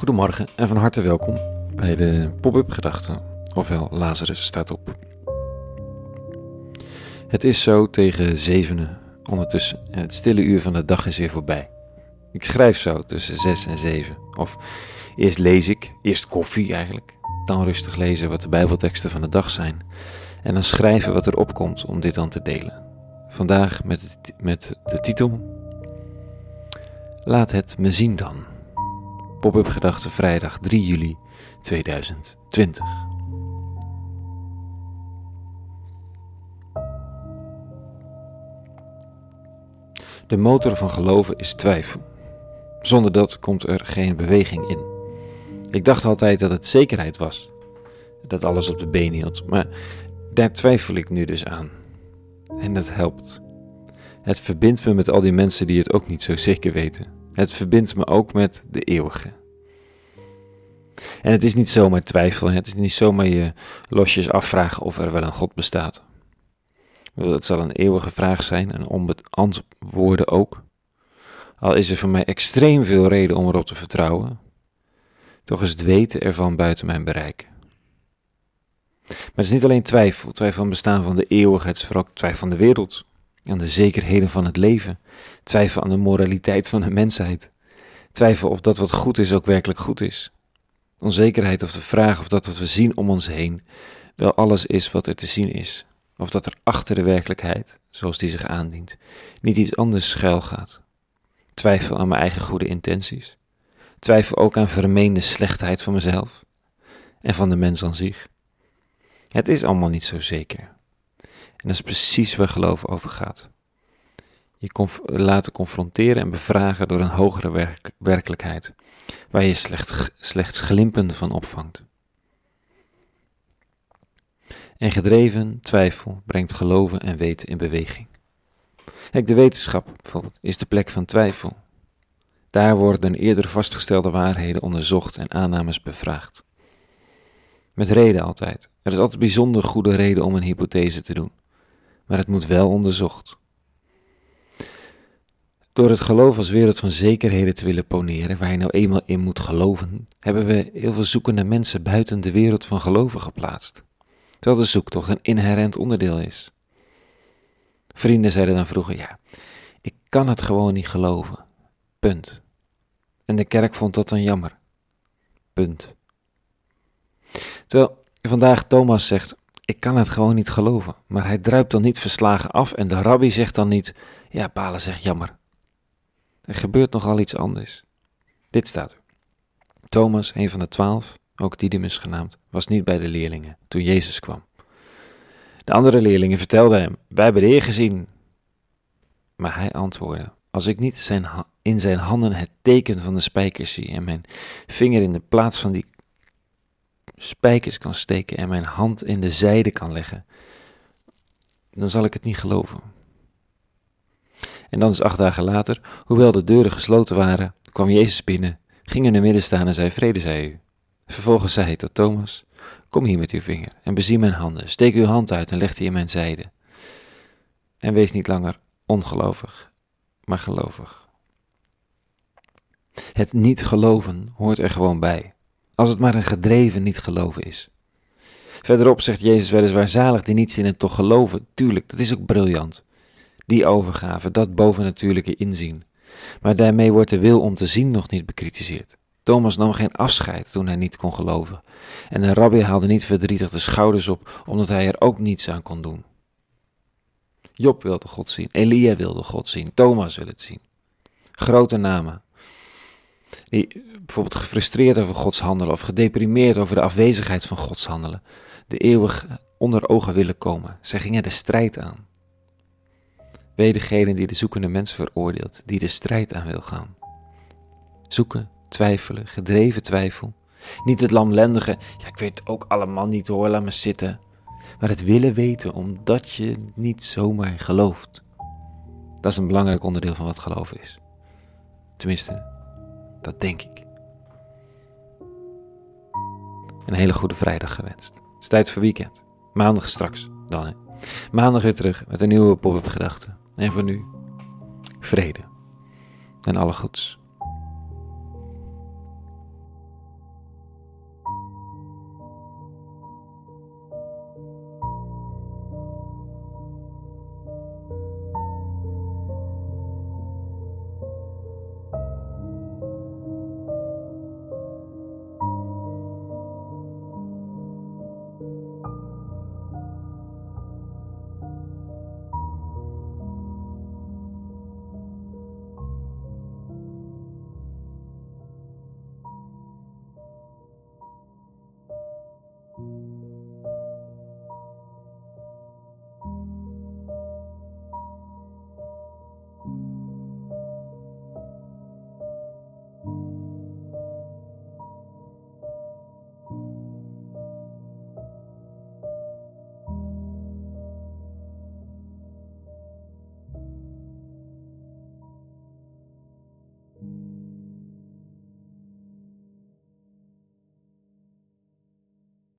Goedemorgen en van harte welkom bij de Pop-up Gedachten, ofwel Lazarus staat op. Het is zo tegen zevenen ondertussen en het stille uur van de dag is weer voorbij. Ik schrijf zo tussen zes en zeven, of eerst lees ik, eerst koffie eigenlijk, dan rustig lezen wat de bijbelteksten van de dag zijn en dan schrijven wat er opkomt om dit dan te delen. Vandaag met, met de titel Laat het me zien dan. Pop-up gedachte vrijdag 3 juli 2020. De motor van geloven is twijfel. Zonder dat komt er geen beweging in. Ik dacht altijd dat het zekerheid was, dat alles op de been hield, maar daar twijfel ik nu dus aan. En dat helpt. Het verbindt me met al die mensen die het ook niet zo zeker weten. Het verbindt me ook met de eeuwige. En het is niet zomaar twijfelen, het is niet zomaar je losjes afvragen of er wel een God bestaat. Het zal een eeuwige vraag zijn en onbeantwoorden ook. Al is er voor mij extreem veel reden om erop te vertrouwen, toch is het weten ervan buiten mijn bereik. Maar het is niet alleen twijfel, twijfel aan bestaan van de eeuwigheid, het is vooral twijfel aan de wereld, aan de zekerheden van het leven, twijfel aan de moraliteit van de mensheid, twijfel of dat wat goed is ook werkelijk goed is, onzekerheid of de vraag of dat wat we zien om ons heen wel alles is wat er te zien is, of dat er achter de werkelijkheid, zoals die zich aandient, niet iets anders schuil gaat. Twijfel aan mijn eigen goede intenties, twijfel ook aan vermeende slechtheid van mezelf en van de mens aan zich. Het is allemaal niet zo zeker. En dat is precies waar geloof over gaat. Je conf laten confronteren en bevragen door een hogere werkelijkheid, waar je slecht, slechts glimpen van opvangt. En gedreven twijfel brengt geloven en weten in beweging. Kijk, de wetenschap bijvoorbeeld is de plek van twijfel. Daar worden eerder vastgestelde waarheden onderzocht en aannames bevraagd. Met reden altijd. Er is altijd bijzonder goede reden om een hypothese te doen, maar het moet wel onderzocht. Door het geloof als wereld van zekerheden te willen poneren, waar je nou eenmaal in moet geloven, hebben we heel veel zoekende mensen buiten de wereld van geloven geplaatst. Terwijl de zoektocht een inherent onderdeel is. Vrienden zeiden dan vroeger: Ja, ik kan het gewoon niet geloven. Punt. En de kerk vond dat dan jammer. Punt. Terwijl vandaag Thomas zegt: Ik kan het gewoon niet geloven. Maar hij druipt dan niet verslagen af en de rabbi zegt dan niet: Ja, Palen zegt jammer. Er gebeurt nogal iets anders. Dit staat er. Thomas, een van de twaalf, ook Didymus genaamd, was niet bij de leerlingen toen Jezus kwam. De andere leerlingen vertelden hem: Wij hebben de Heer gezien. Maar hij antwoordde: Als ik niet in zijn handen het teken van de spijkers zie en mijn vinger in de plaats van die spijkers kan steken en mijn hand in de zijde kan leggen, dan zal ik het niet geloven. En dan is acht dagen later, hoewel de deuren gesloten waren, kwam Jezus binnen, ging in de midden staan en zei: Vrede zij u. Vervolgens zei hij tot Thomas: Kom hier met uw vinger en bezie mijn handen. Steek uw hand uit en leg die in mijn zijde. En wees niet langer ongelovig, maar gelovig. Het niet geloven hoort er gewoon bij, als het maar een gedreven niet geloven is. Verderop zegt Jezus weliswaar zalig die niet zinnen toch geloven. Tuurlijk, dat is ook briljant. Die overgave, dat bovennatuurlijke inzien. Maar daarmee wordt de wil om te zien nog niet bekritiseerd. Thomas nam geen afscheid toen hij niet kon geloven. En de rabbi haalde niet verdrietig de schouders op, omdat hij er ook niets aan kon doen. Job wilde God zien, Elia wilde God zien, Thomas wil het zien. Grote namen. Die bijvoorbeeld gefrustreerd over Gods handelen of gedeprimeerd over de afwezigheid van Gods handelen, de eeuwig onder ogen willen komen. Zij gingen de strijd aan. Wee degene die de zoekende mens veroordeelt, die de strijd aan wil gaan. Zoeken, twijfelen, gedreven twijfel. Niet het lamlendige, ja ik weet ook allemaal niet hoor, laat me zitten. Maar het willen weten omdat je niet zomaar gelooft. Dat is een belangrijk onderdeel van wat geloof is. Tenminste, dat denk ik. Een hele goede vrijdag gewenst. Het is tijd voor weekend. Maandag straks dan. Hè. Maandag weer terug met een nieuwe pop-up gedachte. En voor nu, vrede en alle goeds.